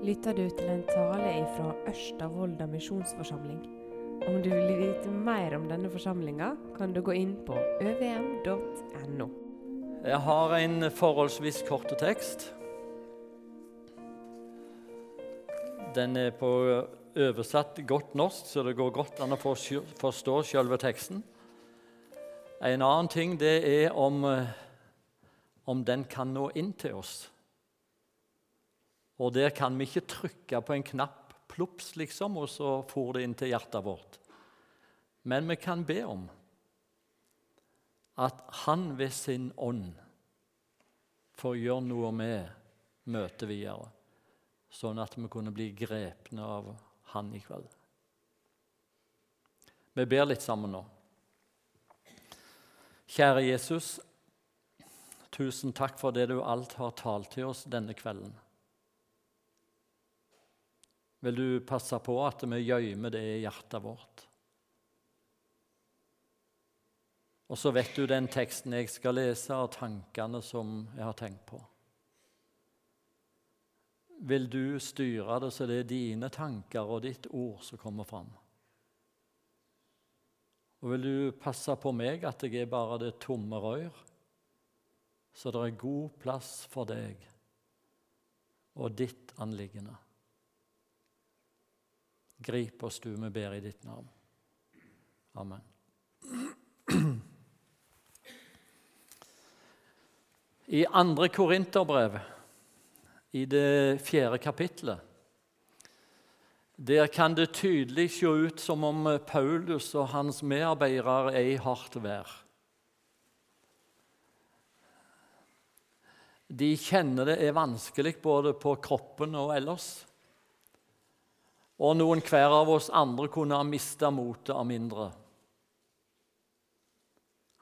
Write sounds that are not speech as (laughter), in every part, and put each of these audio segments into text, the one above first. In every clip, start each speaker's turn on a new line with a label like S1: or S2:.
S1: lytter du til en tale fra Ørsta misjonsforsamling. Om du vil vite mer om denne forsamlinga, kan du gå inn på øvm.no.
S2: Jeg har en forholdsvis kort tekst. Den er på oversatt godt norsk, så det går godt an å forstå selve teksten. En annen ting det er om, om den kan nå inn til oss. Og der kan vi ikke trykke på en knapp plops, liksom, og så for det inn til hjertet vårt. Men vi kan be om at Han ved sin ånd får gjøre noe med møtet videre, sånn at vi kunne bli grepne av Han i kveld. Vi ber litt sammen nå. Kjære Jesus, tusen takk for det du alt har talt til oss denne kvelden vil du passe på at vi gjemmer det i hjertet vårt. Og så vet du den teksten jeg skal lese, og tankene som jeg har tenkt på. Vil du styre det så det er dine tanker og ditt ord som kommer fram? Og vil du passe på meg at jeg er bare det tomme rør, så det er god plass for deg og ditt anliggende? Grip oss, du, vi ber i ditt navn. Amen. I andre Korinterbrev, i det fjerde kapitlet, der kan det tydelig se ut som om Paulus og hans medarbeidere er i hardt vær. De kjenner det er vanskelig både på kroppen og ellers og noen hver av oss andre kunne ha mista motet av mindre.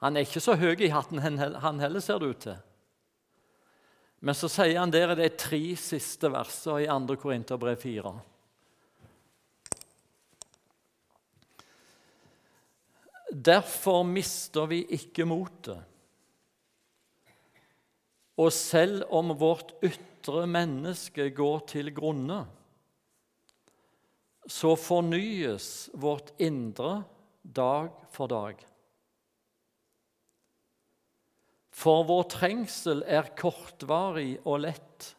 S2: Han er ikke så høy i hatten, han heller, ser det ut til. Men så sier han der i de tre siste versene i 2. Korinterbrev 4. Derfor mister vi ikke motet. Og selv om vårt ytre menneske går til grunne, så fornyes vårt indre dag for dag. For vår trengsel er kortvarig og lett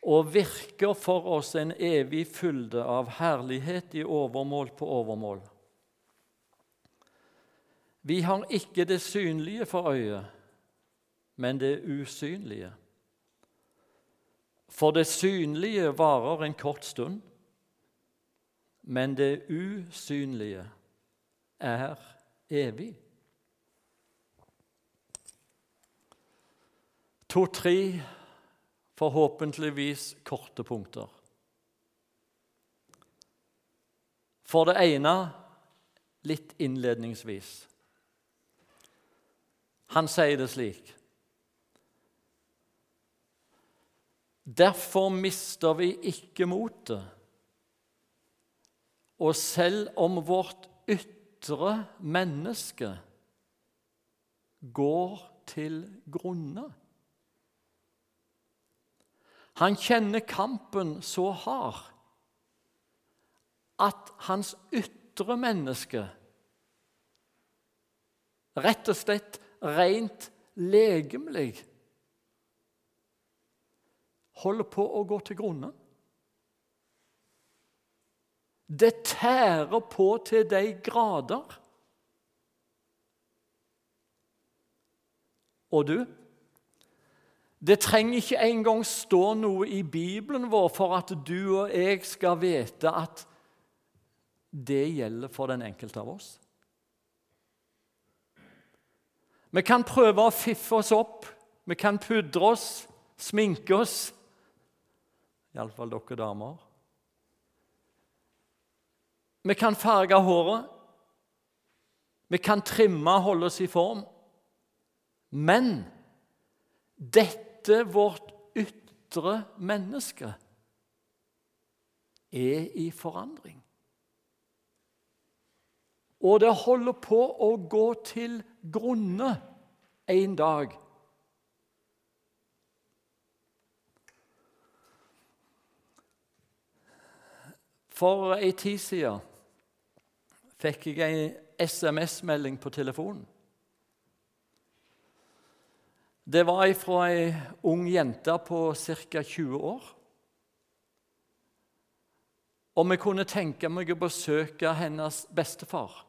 S2: og virker for oss en evig fylde av herlighet i overmål på overmål. Vi har ikke det synlige for øyet, men det usynlige. For det synlige varer en kort stund, men det usynlige er evig. To-tre forhåpentligvis korte punkter. For det ene litt innledningsvis. Han sier det slik Derfor mister vi ikke motet. Og selv om vårt ytre menneske går til grunne Han kjenner kampen så hard at hans ytre menneske rett og slett rent legemlig holder på å gå til grunne. Det tærer på til de grader. Og du, det trenger ikke engang stå noe i Bibelen vår for at du og jeg skal vite at det gjelder for den enkelte av oss. Vi kan prøve å fiffe oss opp, vi kan pudre oss, sminke oss. Iallfall dere damer. Vi kan farge håret. Vi kan trimme og holde oss i form. Men dette vårt ytre menneske er i forandring. Og det holder på å gå til grunne en dag. For ei tid siden fikk jeg ei SMS-melding på telefonen. Det var fra ei ung jente på ca. 20 år. Om jeg kunne tenke meg å besøke hennes bestefar.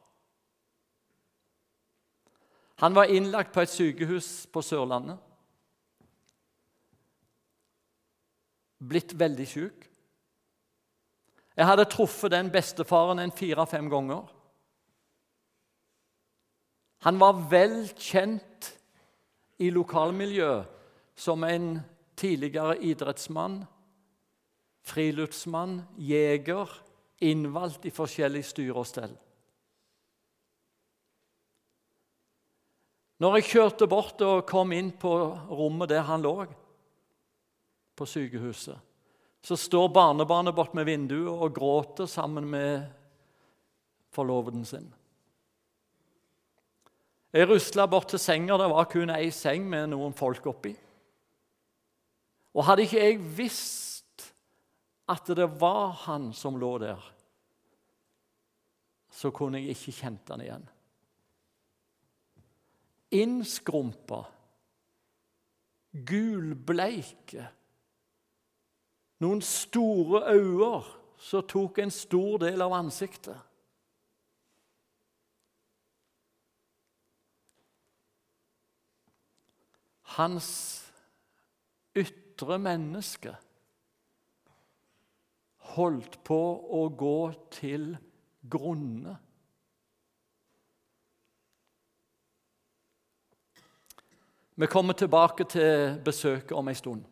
S2: Han var innlagt på et sykehus på Sørlandet. Blitt veldig syk. Jeg hadde truffet den bestefaren en fire-fem ganger. Han var vel kjent i lokalmiljøet som en tidligere idrettsmann, friluftsmann, jeger, innvalgt i forskjellige styre og stell. Når jeg kjørte bort og kom inn på rommet der han lå, på sykehuset, så står barnebarnet bort med vinduet og gråter sammen med forloveden sin. Jeg rusla bort til senga. Det var kun ei seng med noen folk oppi. Og hadde ikke jeg visst at det var han som lå der, så kunne jeg ikke kjent han igjen. Innskrumpa, gulbleike noen store øyne som tok en stor del av ansiktet. Hans ytre menneske holdt på å gå til grunne. Vi kommer tilbake til besøket om en stund.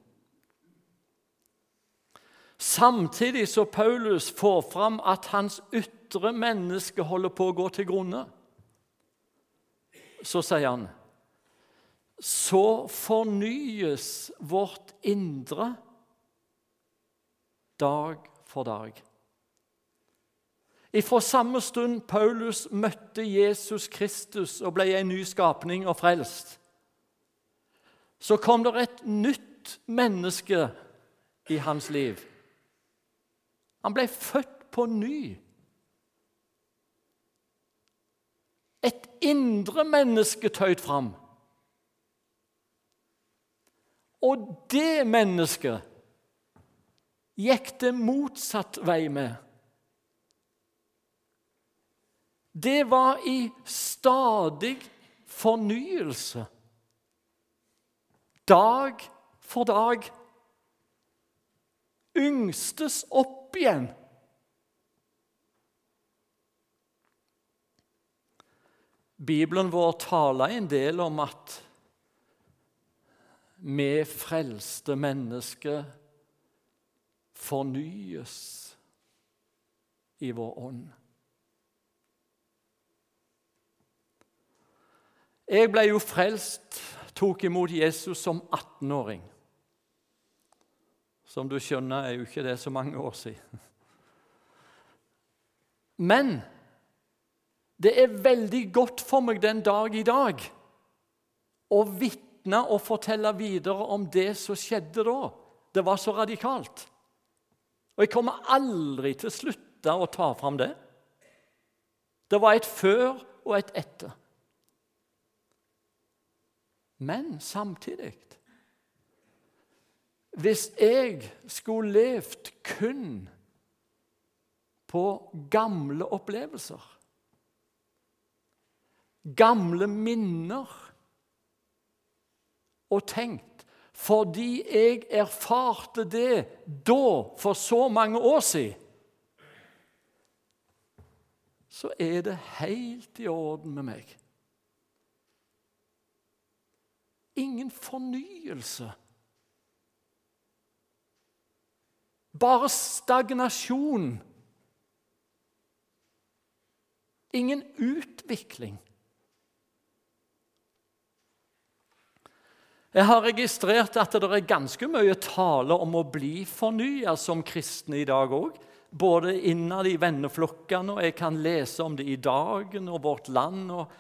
S2: Samtidig så Paulus får fram at hans ytre menneske holder på å gå til grunne, så sier han så fornyes vårt indre dag for dag. Ifra samme stund Paulus møtte Jesus Kristus og ble en ny skapning og frelst, så kom det et nytt menneske i hans liv. Han ble født på ny. Et indre menneske tøyd fram. Og det mennesket gikk det motsatt vei med. Det var i stadig fornyelse. Dag for dag. Yngstes opp opp igjen. Bibelen vår taler en del om at vi frelste mennesker fornyes i vår ånd. Jeg ble jo frelst, tok imot Jesus som 18-åring. Som du skjønner, er jo ikke det så mange år siden. Men det er veldig godt for meg den dag i dag å vitne og fortelle videre om det som skjedde da. Det var så radikalt. Og jeg kommer aldri til å slutte å ta fram det. Det var et før og et etter. Men samtidig hvis jeg skulle levd kun på gamle opplevelser, gamle minner, og tenkt fordi jeg erfarte det da, for så mange år siden, så er det helt i orden med meg. Ingen fornyelse Bare stagnasjon. Ingen utvikling. Jeg har registrert at det er ganske mye tale om å bli fornya som kristne i dag òg. Både innad i venneflokkene, og jeg kan lese om det i Dagen og Vårt Land. og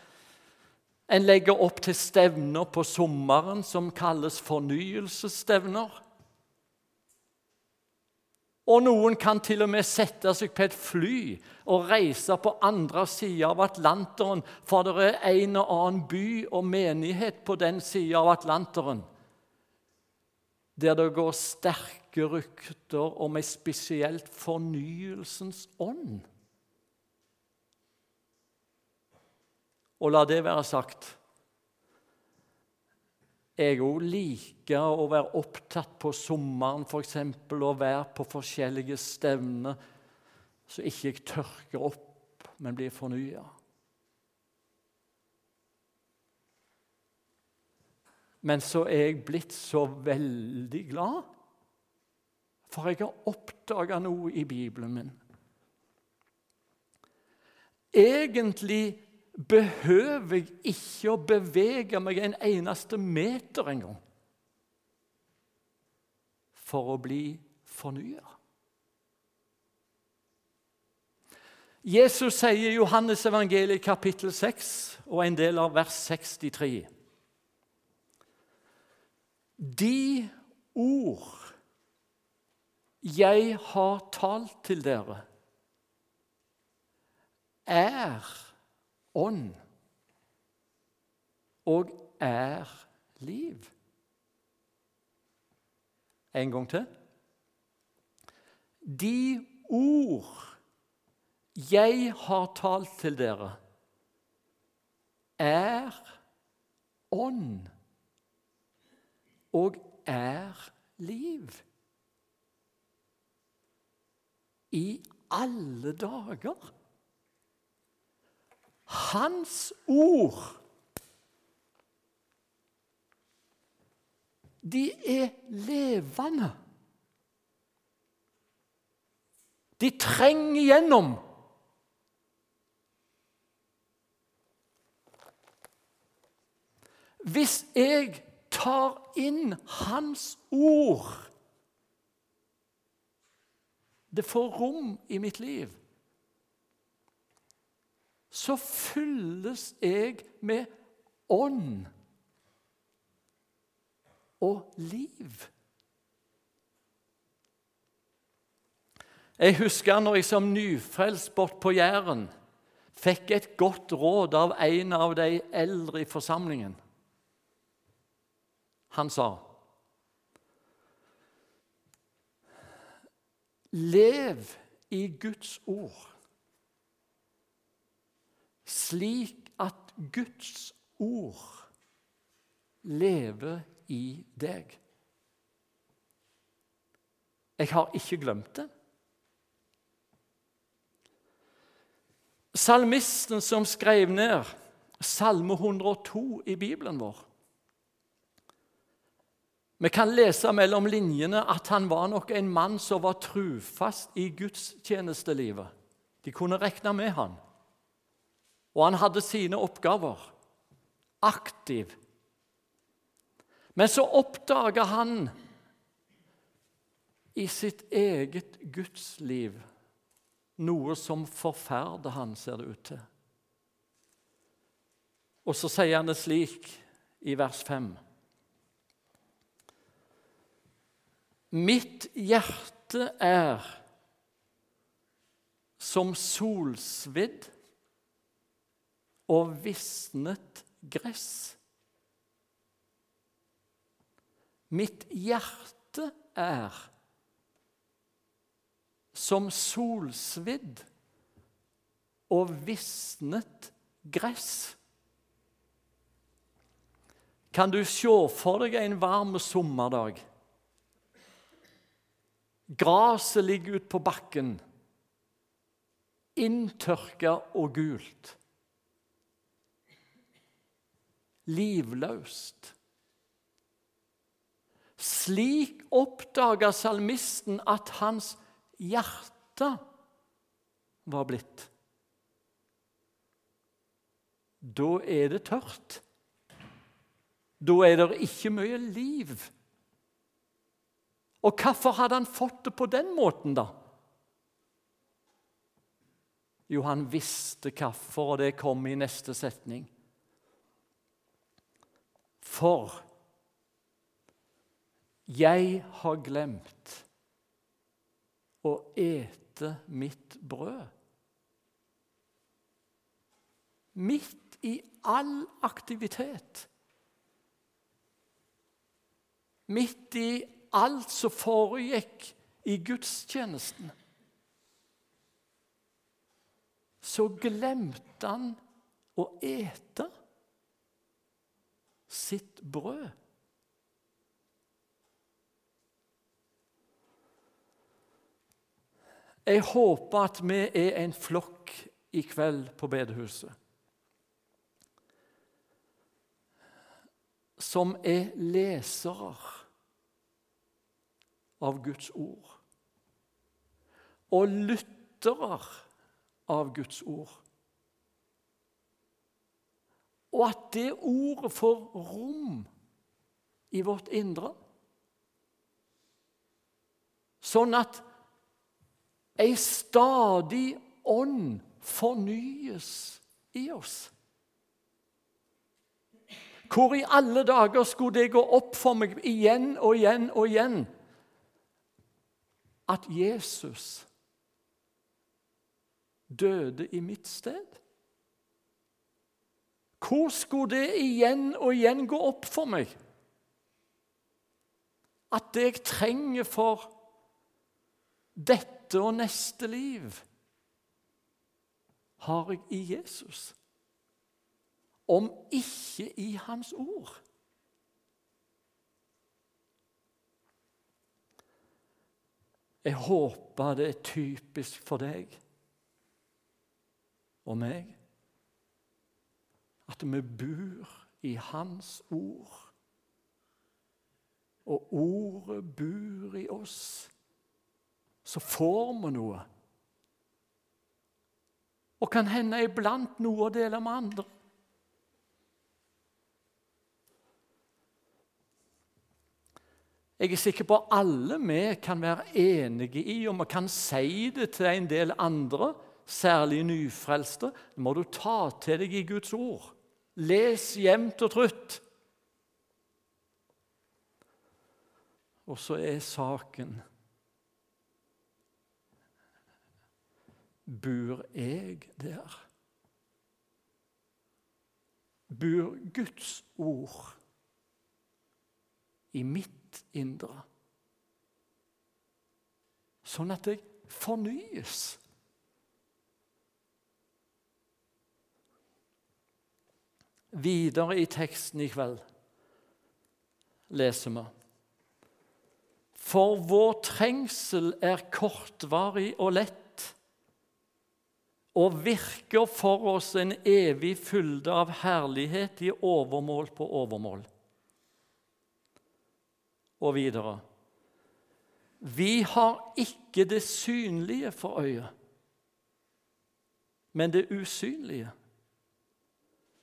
S2: En legger opp til stevner på sommeren som kalles fornyelsesstevner. Og noen kan til og med sette seg på et fly og reise på andre sida av Atlanteren, for det er en og annen by og menighet på den sida av Atlanteren der det går sterke rykter om ei spesielt fornyelsens ånd. Og la det være sagt jeg òg liker å være opptatt på sommeren f.eks. og være på forskjellige stevner, så ikke jeg tørker opp, men blir fornya. Men så er jeg blitt så veldig glad, for jeg har oppdaga noe i Bibelen min. Egentlig behøver jeg ikke å bevege meg en eneste meter engang for å bli fornya. Jesus sier i Johannes evangeliet kapittel 6 og en del av vers 63 De ord jeg har talt til dere, er ånd og er liv. En gang til. De ord jeg har talt til dere, er ånd og er liv. I alle dager! Hans ord De er levende. De trenger gjennom. Hvis jeg tar inn Hans ord Det får rom i mitt liv så fylles jeg med ånd og liv. Jeg husker når jeg som nyfrelst bort på Jæren fikk et godt råd av en av de eldre i forsamlingen. Han sa Lev i Guds ord slik at Guds ord lever i deg. Jeg har ikke glemt det. Salmisten som skrev ned Salme 102 i Bibelen vår Vi kan lese mellom linjene at han var nok en mann som var trufast i gudstjenestelivet. De kunne regne med han. Og han hadde sine oppgaver. Aktiv. Men så oppdaga han i sitt eget gudsliv noe som forferder han, ser det ut til. Og så sier han det slik i vers 5. Mitt hjerte er som solsvidd og visnet gress. Mitt hjerte er som solsvidd og visnet gress. Kan du se for deg en varm sommerdag? Gresset ligger ute på bakken, inntørka og gult livløst. Slik oppdaga salmisten at hans hjerte var blitt. Da er det tørt. Da er det ikke mye liv. Og hvorfor hadde han fått det på den måten, da? Jo, han visste hvorfor, og det kom i neste setning. For jeg har glemt å ete mitt brød. Midt i all aktivitet. Midt i alt som foregikk i gudstjenesten. Så glemte han å ete sitt brød. Jeg håper at vi er en flokk i kveld på bedehuset som er lesere av Guds ord og lyttere av Guds ord. Og at det ordet får rom i vårt indre. Sånn at ei stadig ånd fornyes i oss. Hvor i alle dager skulle det gå opp for meg igjen og igjen og igjen at Jesus døde i mitt sted? Hvor skulle det igjen og igjen gå opp for meg at det jeg trenger for dette og neste liv, har jeg i Jesus? Om ikke i Hans ord. Jeg håper det er typisk for deg og meg at vi bor i Hans ord. Og ordet bor i oss. Så får vi noe. Og kan hende iblant noe å dele med andre. Jeg er sikker på at alle vi kan være enige i, og vi kan si det til en del andre, særlig nyfrelste. Det må du ta til deg i Guds ord. Les jevnt og trutt. Og så er saken Bor jeg der? Bor Guds ord i mitt indre? Sånn at jeg fornyes. Videre i teksten i kveld leser vi For vår trengsel er kortvarig og lett og virker for oss en evig fylde av herlighet i overmål på overmål. Og videre Vi har ikke det synlige for øyet, men det usynlige.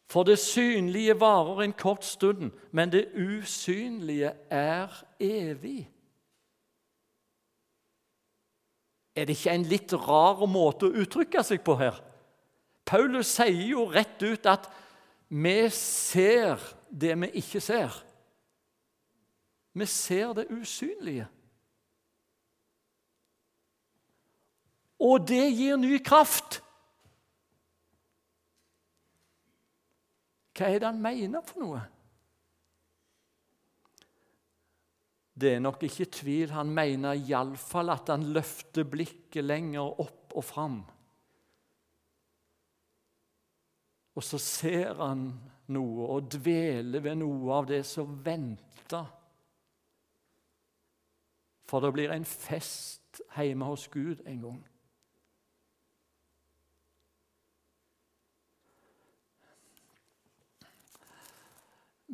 S2: For det synlige varer en kort stund, men det usynlige er evig. Er det ikke en litt rar måte å uttrykke seg på her? Paulus sier jo rett ut at vi ser det vi ikke ser. Vi ser det usynlige. Og det gir ny kraft. Hva er det han mener for noe? Det er nok ikke tvil. Han mener iallfall at han løfter blikket lenger opp og fram. Og så ser han noe og dveler ved noe av det som venter. For det blir en fest hjemme hos Gud en gang.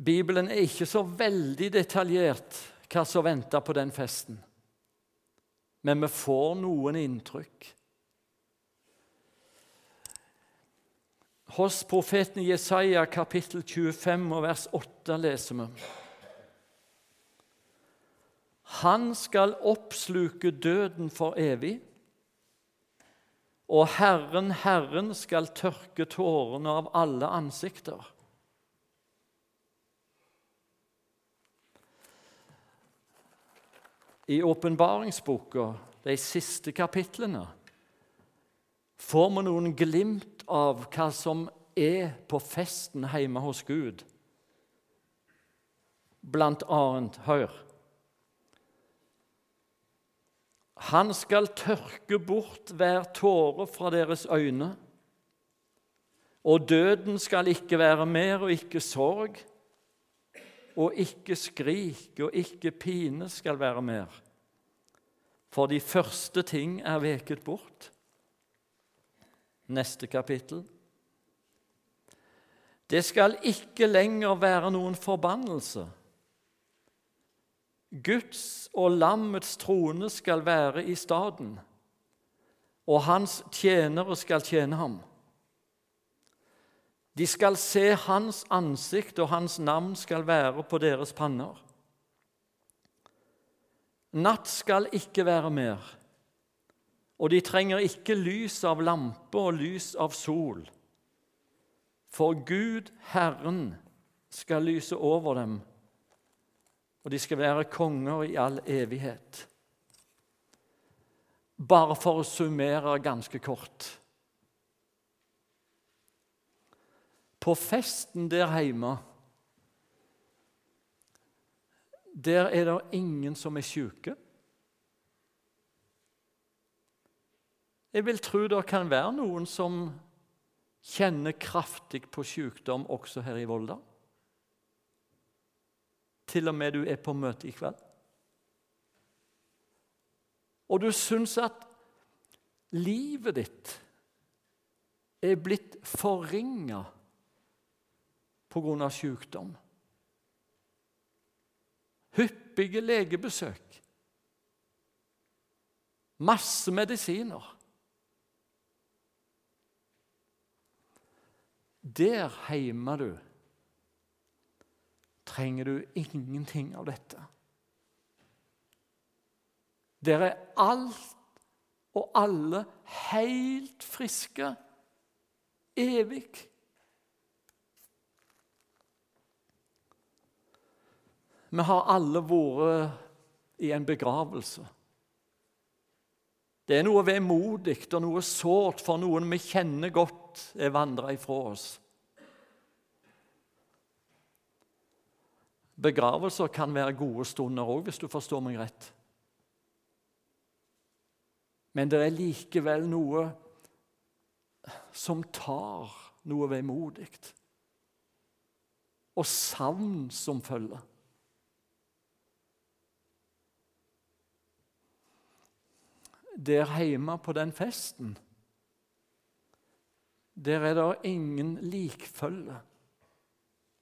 S2: Bibelen er ikke så veldig detaljert hva som venter på den festen. Men vi får noen inntrykk. Hos profeten Jesaja kapittel 25 og vers 8 leser vi Han skal oppsluke døden for evig, og Herren, Herren skal tørke tårene av alle ansikter. I åpenbaringsboka de siste kapitlene, får vi noen glimt av hva som er på festen hjemme hos Gud. Blant annet, hør Han skal tørke bort hver tåre fra deres øyne. Og døden skal ikke være mer, og ikke sorg. Og ikke skrik og ikke pine skal være mer. For de første ting er veket bort. Neste kapittel. Det skal ikke lenger være noen forbannelse. Guds og lammets trone skal være i staden, og hans tjenere skal tjene ham. De skal se hans ansikt, og hans navn skal være på deres panner. Natt skal ikke være mer, og de trenger ikke lys av lampe og lys av sol. For Gud, Herren, skal lyse over dem og de skal være konger i all evighet. Bare for å summere ganske kort. På festen der hjemme der er det ingen som er syke. Jeg vil tro det kan være noen som kjenner kraftig på sykdom også her i Volda til og med du er på møte i kveld. Og du syns at livet ditt er blitt forringa pga. sykdom. Hyppige legebesøk. Masse medisiner. Der hjemme du trenger du ingenting av dette. Der er alt og alle helt friske evig. Vi har alle vært i en begravelse. Det er noe vemodig og noe sårt for noen vi kjenner godt er vandra ifra oss. Begravelser kan være gode stunder òg, hvis du forstår meg rett. Men det er likevel noe som tar noe vemodig. Og savn som følger. Der hjemme på den festen, der er det ingen likfølge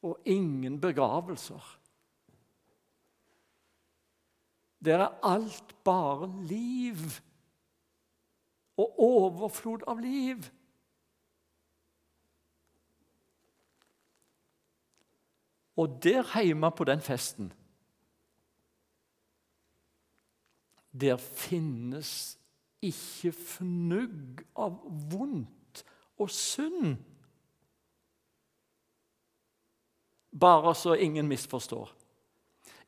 S2: og ingen begravelser. Der er alt bare liv og overflod av liv. Og der hjemme på den festen Der finnes ikke fnugg av vondt og synd. Bare så ingen misforstår.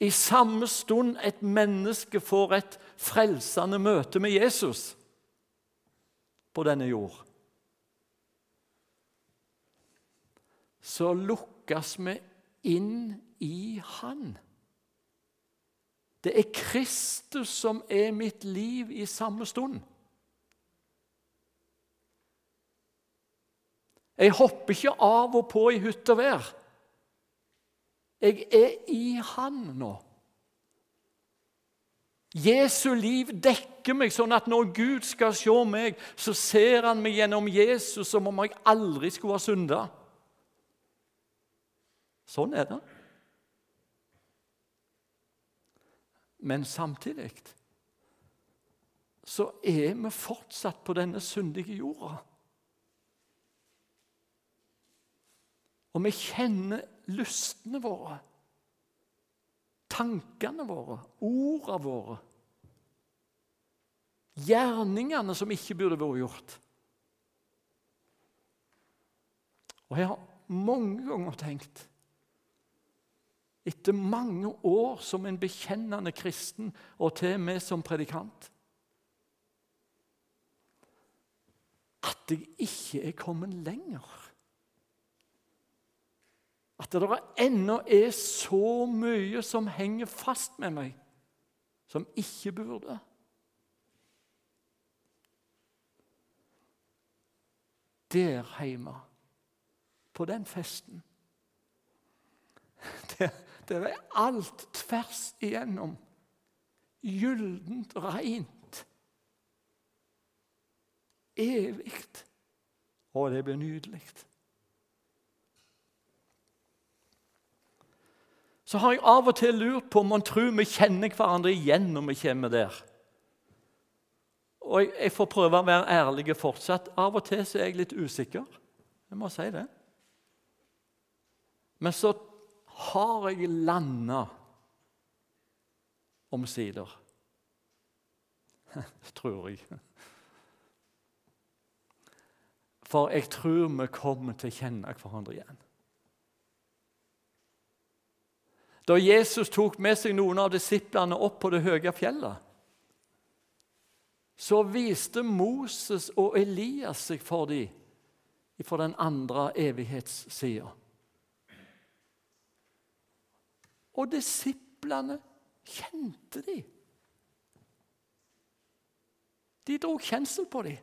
S2: I samme stund et menneske får et frelsende møte med Jesus på denne jord, så lukkes vi inn i Han. Det er Kristus som er mitt liv i samme stund. Jeg hopper ikke av og på i hytt og vær. Jeg er i Han nå. Jesu liv dekker meg, sånn at når Gud skal se meg, så ser han meg gjennom Jesus som om jeg aldri skulle ha synda. Sånn er det. Men samtidig så er vi fortsatt på denne syndige jorda. Og vi kjenner lystene våre, tankene våre, ordene våre. Gjerningene som ikke burde vært gjort. Og jeg har mange ganger tenkt etter mange år som en bekjennende kristen, og til og med som predikant at jeg ikke er kommet lenger. At det ennå er så mye som henger fast med meg, som ikke burde. Der hjemme, på den festen (laughs) Der, der er alt tvers igjennom gyllent, reint, evig. Og det blir nydelig. Så har jeg av og til lurt på om man tror vi kjenner hverandre igjen når vi kommer der. Og jeg får prøve å være ærlig fortsatt. Av og til så er jeg litt usikker. Jeg må si det. Men så har jeg landa omsider. (laughs) tror jeg. For jeg tror vi kommer til å kjenne hverandre igjen. Da Jesus tok med seg noen av disiplene opp på det høye fjellet, så viste Moses og Elias seg for dem fra den andre evighetssida. Og disiplene kjente de. De dro kjensel på dem.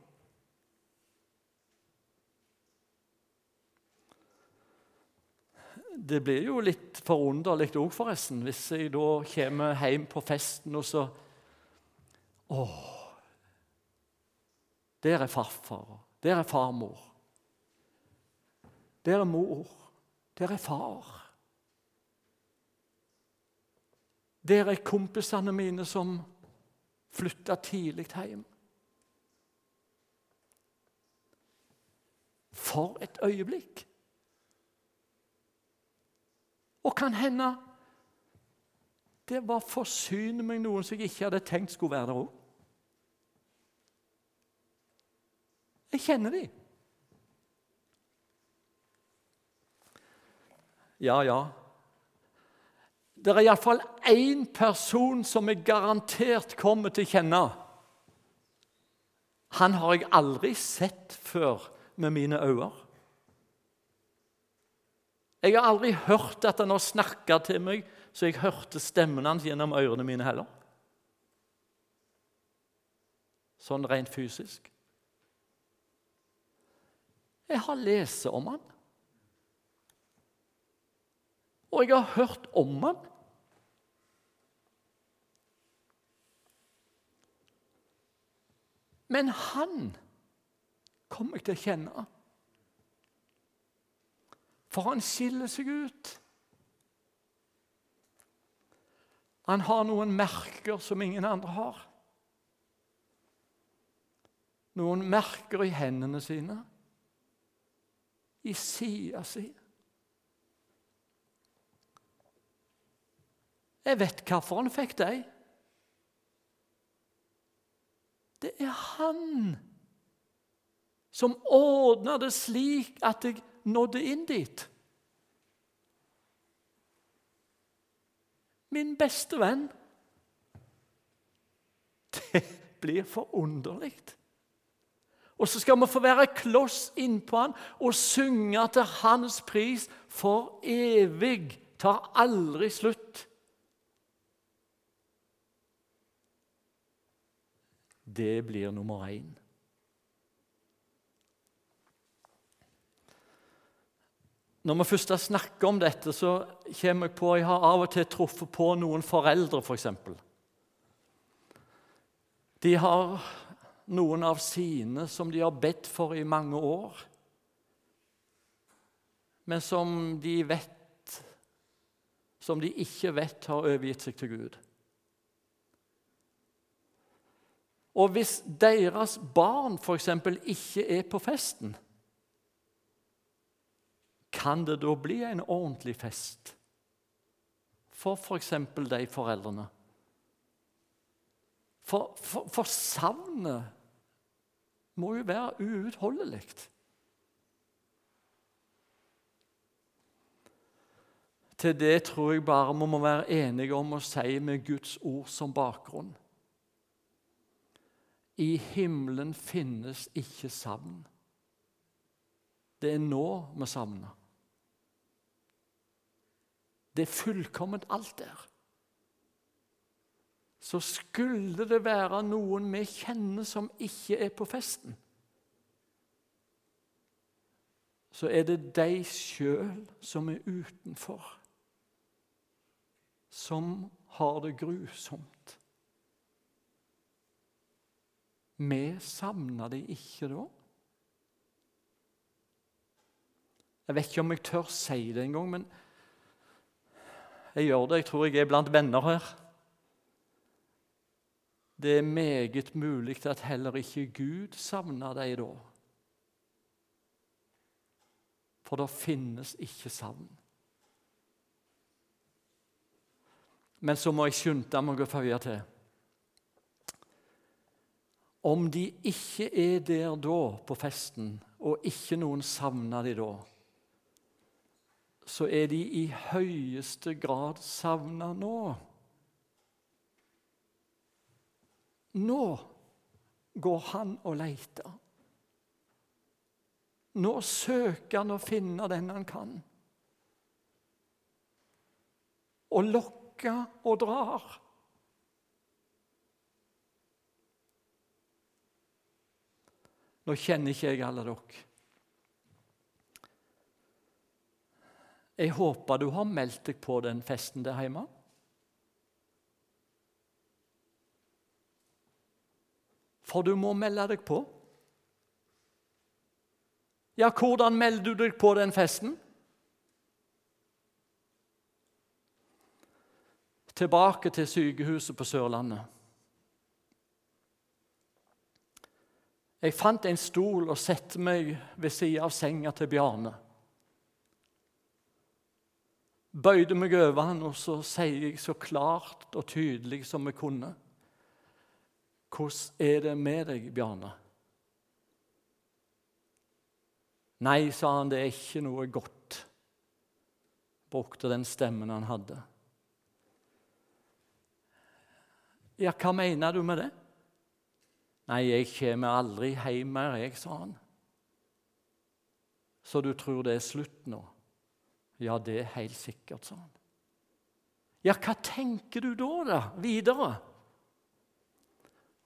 S2: Det blir jo litt forunderlig òg, forresten, hvis jeg da kommer hjem på festen og så Å, der er farfar. Der er farmor. Der er mor. Der er far. Der er kompisene mine som flytta tidlig hjem. For et øyeblikk! Og kan hende det var forsyne meg noen som jeg ikke hadde tenkt skulle være der òg. Jeg kjenner de. Ja, ja. Det er iallfall én person som jeg garantert kommer til å kjenne. Han har jeg aldri sett før med mine øyne. Jeg har aldri hørt at han har snakka til meg så jeg hørte stemmen hans gjennom ørene mine heller. Sånn rent fysisk. Jeg har lest om han. Og jeg har hørt om han. Men han kommer jeg til å kjenne. For han skiller seg ut. Han har noen merker som ingen andre har. Noen merker i hendene sine, i sida si. Jeg vet hvorfor han fikk dem. Det er han som ordna det slik at jeg nådde inn dit. Min beste venn. (laughs) Det blir forunderlig. Og så skal vi få være kloss innpå han og synge til hans pris for evig. Tar aldri slutt. Det blir nummer én. Når vi først har snakket om dette, så kommer jeg på jeg har av og til truffet på noen foreldre, f.eks. For de har noen av sine som de har bedt for i mange år, men som de vet Som de ikke vet har overgitt seg til Gud. Og hvis deres barn f.eks. ikke er på festen kan det da bli en ordentlig fest for f.eks. For de foreldrene? For, for, for savnet må jo være uutholdelig. Til det tror jeg bare vi må være enige om å si med Guds ord som bakgrunn. I himmelen finnes ikke savn. Det er nå vi savner. Det er fullkomment alt der. Så skulle det være noen vi kjenner som ikke er på festen, så er det de sjøl som er utenfor, som har det grusomt. Vi savner de ikke da. Jeg vet ikke om jeg tør si det engang, men jeg gjør det. Jeg tror jeg er blant venner her. Det er meget mulig at heller ikke Gud savner deg da. For det finnes ikke savn. Men så må jeg skynde meg å føye til. Om de ikke er der da på festen, og ikke noen savner de da, så er de i høyeste grad savna nå. Nå går han og leter. Nå søker han å finne den han kan. Og lokker og drar. Nå kjenner ikke jeg alle dere. Jeg håper du har meldt deg på den festen der hjemme. For du må melde deg på. Ja, hvordan melder du deg på den festen? Tilbake til sykehuset på Sørlandet. Jeg fant en stol og satte meg ved siden av senga til Bjarne bøyde meg over han, og så sier jeg så klart og tydelig som jeg kunne Hvordan er det med deg, Bjarne? Nei, sa han, det er ikke noe godt. Brukte den stemmen han hadde. Ja, hva mener du med det? Nei, jeg kommer aldri hjem mer, jeg, sa han. Så du tror det er slutt nå? Ja, det er helt sikkert, sa han. Ja, hva tenker du da, da, videre?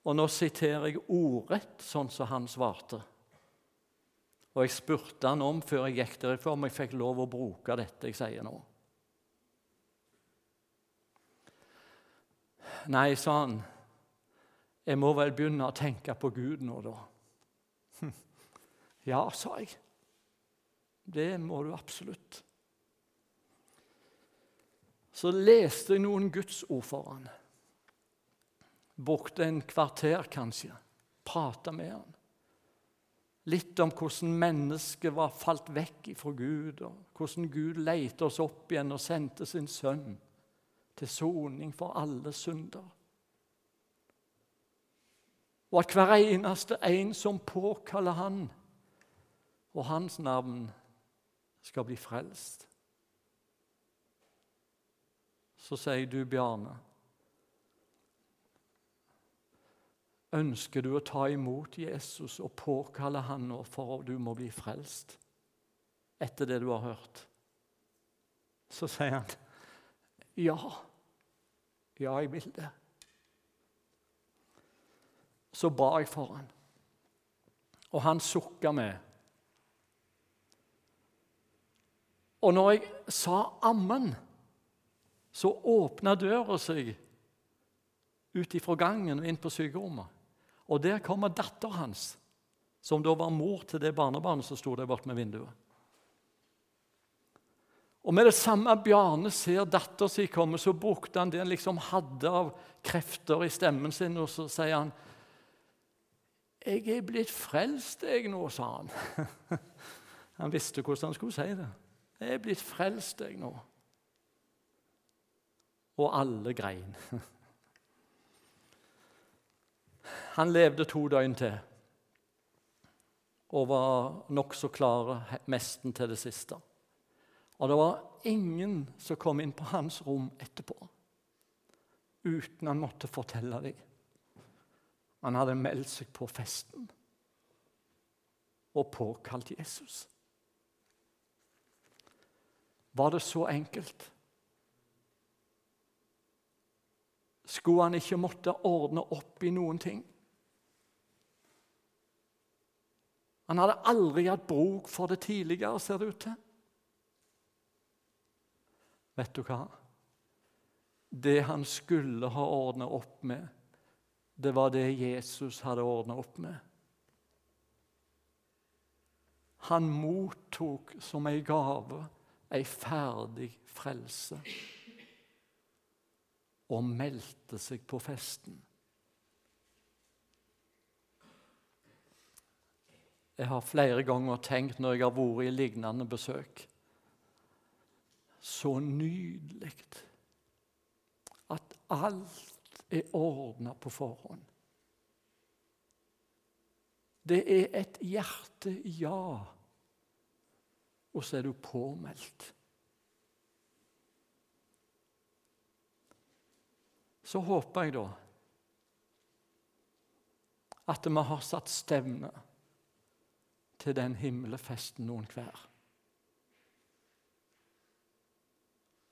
S2: Og nå siterer jeg ordrett sånn som han svarte. Og jeg spurte han om før jeg gikk derifra om jeg fikk lov å bruke dette jeg sier nå. Nei, sa han, jeg må vel begynne å tenke på Gud nå, da. Ja, sa jeg. Det må du absolutt så leste jeg noen Guds ord for han. Brukte en kvarter, kanskje. Prata med han. Litt om hvordan mennesket var falt vekk fra Gud, og hvordan Gud leite oss opp igjen og sendte sin sønn til soning for alle synder. Og at hver eneste en som påkaller Han og Hans navn, skal bli frelst så sier du, Bjarne Ønsker du å ta imot Jesus og påkalle han nå for at du må bli frelst etter det du har hørt? Så sier han, 'Ja, ja, jeg vil det.' Så ba jeg for han, og han sukka med. Og når jeg sa 'ammen' så åpna døra seg ut ifra gangen og inn på sykerommet. Og der kommer datteren hans, som da var mor til det barnebarnet som sto der borte med vinduet. Og med det samme Bjarne ser datteren sin komme, så brukte han det han liksom hadde av krefter i stemmen sin, og så sier han 'Jeg er blitt frelst, jeg nå', sa han. (laughs) Han visste hvordan han skulle si det. 'Jeg er blitt frelst, jeg nå' og alle grein. (laughs) Han levde to døgn til og var nokså klare mesten til det siste. Og det var ingen som kom inn på hans rom etterpå uten han måtte fortelle dem Han hadde meldt seg på festen og påkalt Jesus. Var det så enkelt? Skulle han ikke måtte ordne opp i noen ting? Han hadde aldri hatt bruk for det tidligere, ser det ut til. Vet du hva? Det han skulle ha ordna opp med, det var det Jesus hadde ordna opp med. Han mottok som ei gave ei ferdig frelse og meldte seg på festen. Jeg har flere ganger tenkt når jeg har vært i lignende besøk Så nydelig at alt er ordna på forhånd. Det er et hjerte-ja, og så er du påmeldt. Så håper jeg da at vi har satt stevne til den himmelfesten noen hver.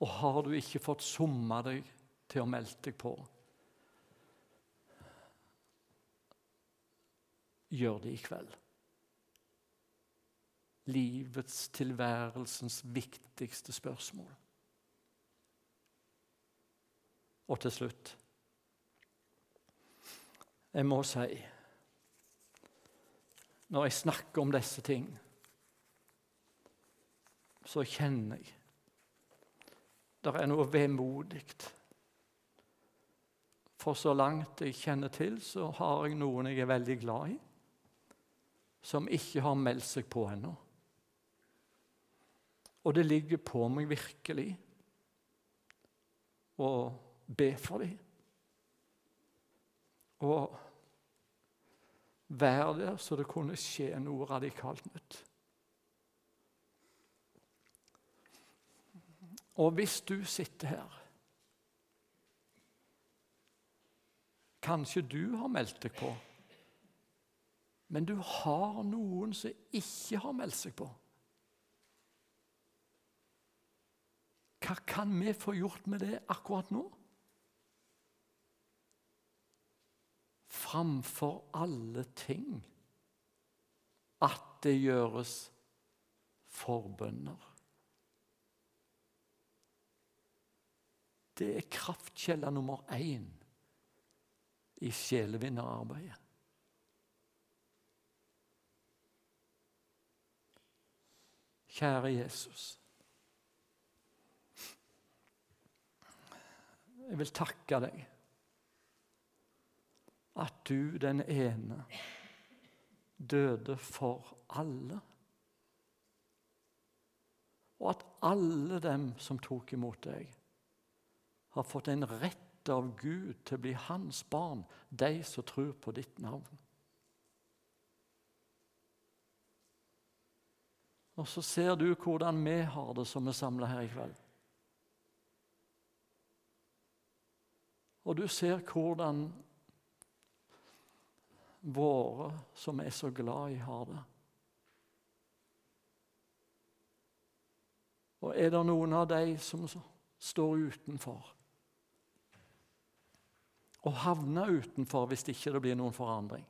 S2: Og har du ikke fått summa deg til å melde deg på, gjør det i kveld. Livets, tilværelsens viktigste spørsmål. Og til slutt Jeg må si Når jeg snakker om disse ting, så kjenner jeg det er noe vemodig for så langt jeg kjenner til, så har jeg noen jeg er veldig glad i, som ikke har meldt seg på ennå. Og det ligger på meg virkelig å be for dem. Og være der så det kunne skje noe radikalt nytt. Og hvis du sitter her Kanskje du har meldt deg på, men du har noen som ikke har meldt seg på. Hva kan vi få gjort med det akkurat nå? Framfor alle ting at det gjøres forbønner. Det er kraftkjella nummer én i sjelevinnerarbeidet. Kjære Jesus. Jeg vil takke deg at du, den ene, døde for alle. Og at alle dem som tok imot deg, har fått en rett av Gud til å bli hans barn, de som tror på ditt navn. Og så ser du hvordan vi har det som er samla her i kveld. Og du ser hvordan våre som er så glad i, har det. Og er det noen av de som står utenfor? og havner utenfor hvis ikke det blir noen forandring.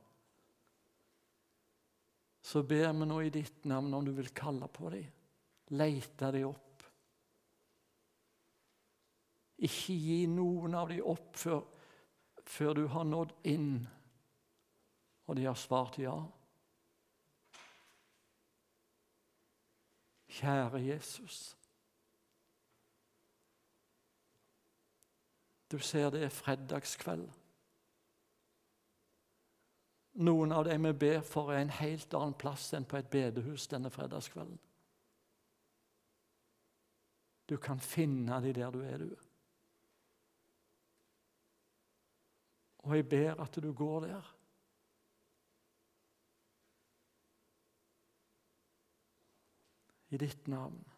S2: Så ber vi nå i ditt navn om du vil kalle på dem, lete dem opp. Ikke gi noen av dem opp før, før du har nådd inn og de har svart ja. Kjære Jesus. Du ser det er fredagskveld. Noen av dem vi ber for, er en helt annen plass enn på et bedehus denne fredagskvelden. Du kan finne dem der du er, du. Og jeg ber at du går der. I ditt navn.